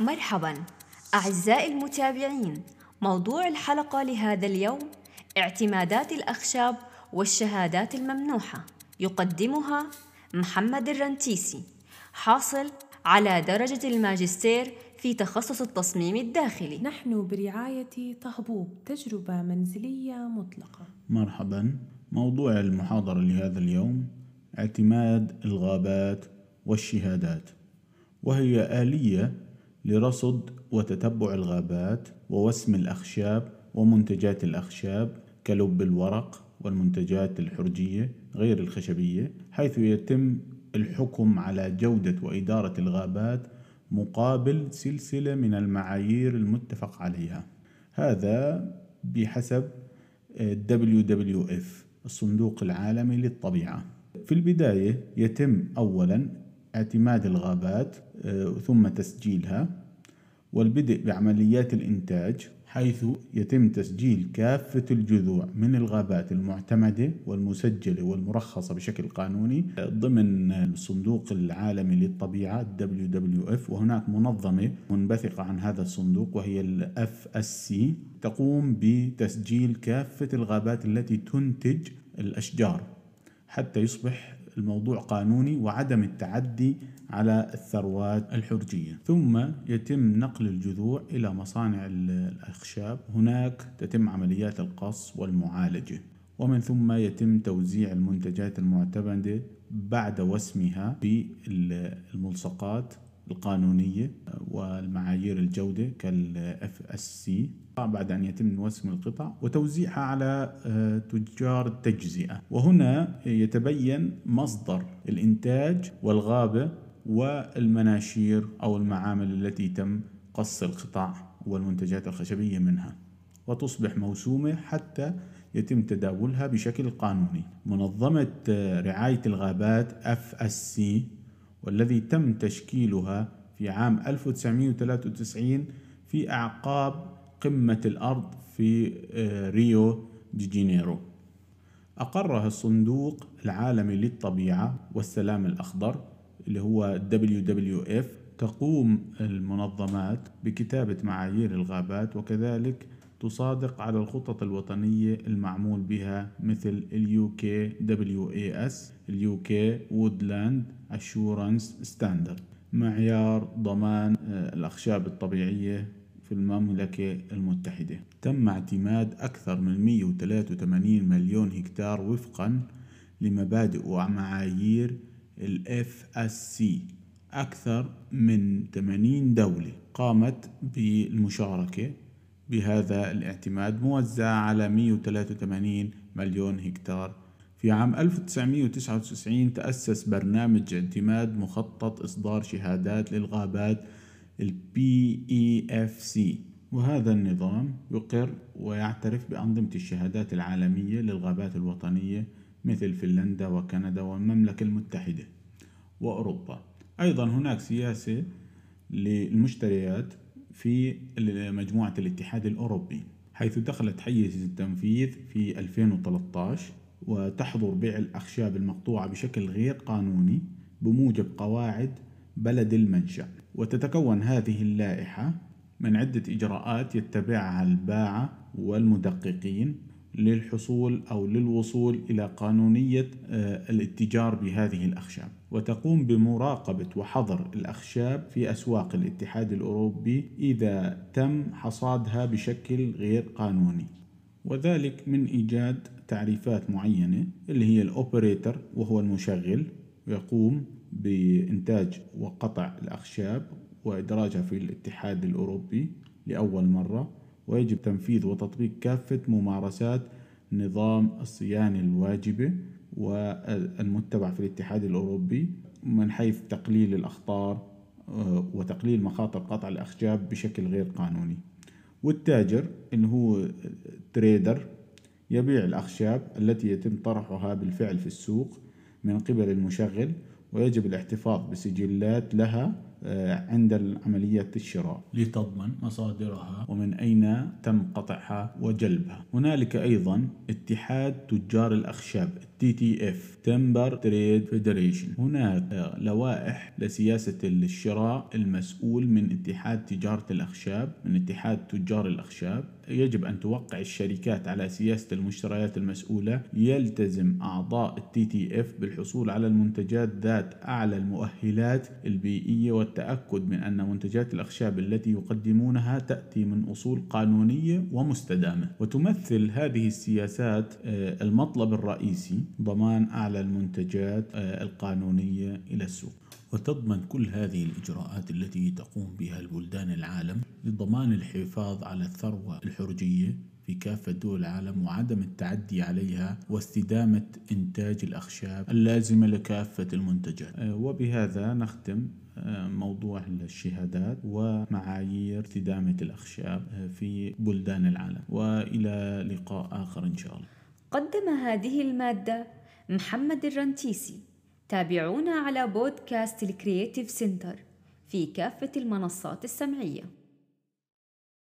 مرحبا. أعزائي المتابعين موضوع الحلقة لهذا اليوم اعتمادات الأخشاب والشهادات الممنوحة. يقدمها محمد الرنتيسي حاصل على درجة الماجستير في تخصص التصميم الداخلي. نحن برعاية طهبوب تجربة منزلية مطلقة. مرحبا. موضوع المحاضرة لهذا اليوم اعتماد الغابات والشهادات وهي آلية لرصد وتتبع الغابات ووسم الأخشاب ومنتجات الأخشاب كلب الورق والمنتجات الحرجية غير الخشبية حيث يتم الحكم على جودة وإدارة الغابات مقابل سلسلة من المعايير المتفق عليها. هذا بحسب WWF الصندوق العالمي للطبيعة. في البداية يتم أولا اعتماد الغابات آه، ثم تسجيلها والبدء بعمليات الإنتاج حيث يتم تسجيل كافة الجذوع من الغابات المعتمدة والمسجلة والمرخصة بشكل قانوني ضمن الصندوق العالمي للطبيعة WWF وهناك منظمة منبثقة عن هذا الصندوق وهي ال FSC تقوم بتسجيل كافة الغابات التي تنتج الأشجار حتى يصبح الموضوع قانوني وعدم التعدي على الثروات الحرجية. ثم يتم نقل الجذوع إلى مصانع الأخشاب. هناك تتم عمليات القص والمعالجة. ومن ثم يتم توزيع المنتجات المعتمدة بعد وسمها بالملصقات. القانونية والمعايير الجودة كال FSC بعد أن يتم وسم القطع وتوزيعها على آه، تجار التجزئة. وهنا يتبين مصدر الإنتاج والغابة والمناشير أو المعامل التي تم قص القطع والمنتجات الخشبية منها. وتصبح موسومة حتى يتم تداولها بشكل قانوني. منظمة آه، رعاية الغابات FSC والذي تم تشكيلها في عام 1993 في أعقاب قمة الأرض في آه، ريو دي جينيرو. أقرها الصندوق العالمي للطبيعة والسلام الأخضر اللي هو WWF تقوم المنظمات بكتابة معايير الغابات وكذلك تصادق على الخطط الوطنية المعمول بها مثل ال UKWAS ال UK Woodland Assurance Standard معيار ضمان آه، الأخشاب الطبيعية في المملكة المتحدة. تم اعتماد أكثر من 183 مليون هكتار وفقا لمبادئ ومعايير ال FSC أكثر من 80 دولة قامت بالمشاركة بهذا الاعتماد موزع على 183 مليون هكتار في عام 1999 تأسس برنامج اعتماد مخطط إصدار شهادات للغابات ال PEFC وهذا النظام يقر ويعترف بأنظمة الشهادات العالمية للغابات الوطنية مثل فنلندا وكندا والمملكة المتحدة وأوروبا. أيضا هناك سياسة للمشتريات في مجموعة الاتحاد الأوروبي حيث دخلت حيز التنفيذ في 2013 وتحظر بيع الأخشاب المقطوعة بشكل غير قانوني بموجب قواعد بلد المنشأ. وتتكون هذه اللائحة من عدة إجراءات يتبعها الباعة والمدققين للحصول أو للوصول إلى قانونية آه، الاتجار بهذه الأخشاب. وتقوم بمراقبة وحظر الأخشاب في أسواق الاتحاد الأوروبي إذا تم حصادها بشكل غير قانوني. وذلك من إيجاد تعريفات معينة اللي هي الأوبريتر وهو المشغل يقوم بإنتاج وقطع الأخشاب وإدراجها في الاتحاد الأوروبي لأول مرة ويجب تنفيذ وتطبيق كافة ممارسات نظام الصيانة الواجبة والمتبع في الاتحاد الأوروبي من حيث تقليل الأخطار آه، وتقليل مخاطر قطع الأخشاب بشكل غير قانوني. والتاجر اللي هو تريدر يبيع الأخشاب التي يتم طرحها بالفعل في السوق من قبل المشغل ويجب الاحتفاظ بسجلات لها عند عملية الشراء. لتضمن مصادرها. ومن أين تم قطعها وجلبها؟ هنالك أيضا اتحاد تجار الأخشاب F Timber Trade Federation هناك لوائح لسياسة الشراء المسؤول من اتحاد تجارة الأخشاب من اتحاد تجار الأخشاب. يجب أن توقع الشركات على سياسة المشتريات المسؤولة. يلتزم أعضاء ال TTF بالحصول على المنتجات ذات أعلى المؤهلات البيئية والتأكد من أن منتجات الأخشاب التي يقدمونها تأتي من أصول قانونية ومستدامة. وتمثل هذه السياسات آه، المطلب الرئيسي ضمان أعلى المنتجات آه، القانونية إلى السوق. وتضمن كل هذه الإجراءات التي تقوم بها البلدان العالم لضمان الحفاظ على الثروة الحرجية في كافة دول العالم وعدم التعدي عليها واستدامة إنتاج الأخشاب اللازمة لكافة المنتجات. آه، وبهذا نختم آه، موضوع الشهادات ومعايير استدامة الأخشاب في بلدان العالم. وإلى لقاء آخر إن شاء الله. قدم هذه المادة محمد الرنتيسي. تابعونا على بودكاست ال Creative Center في كافة المنصات السمعية.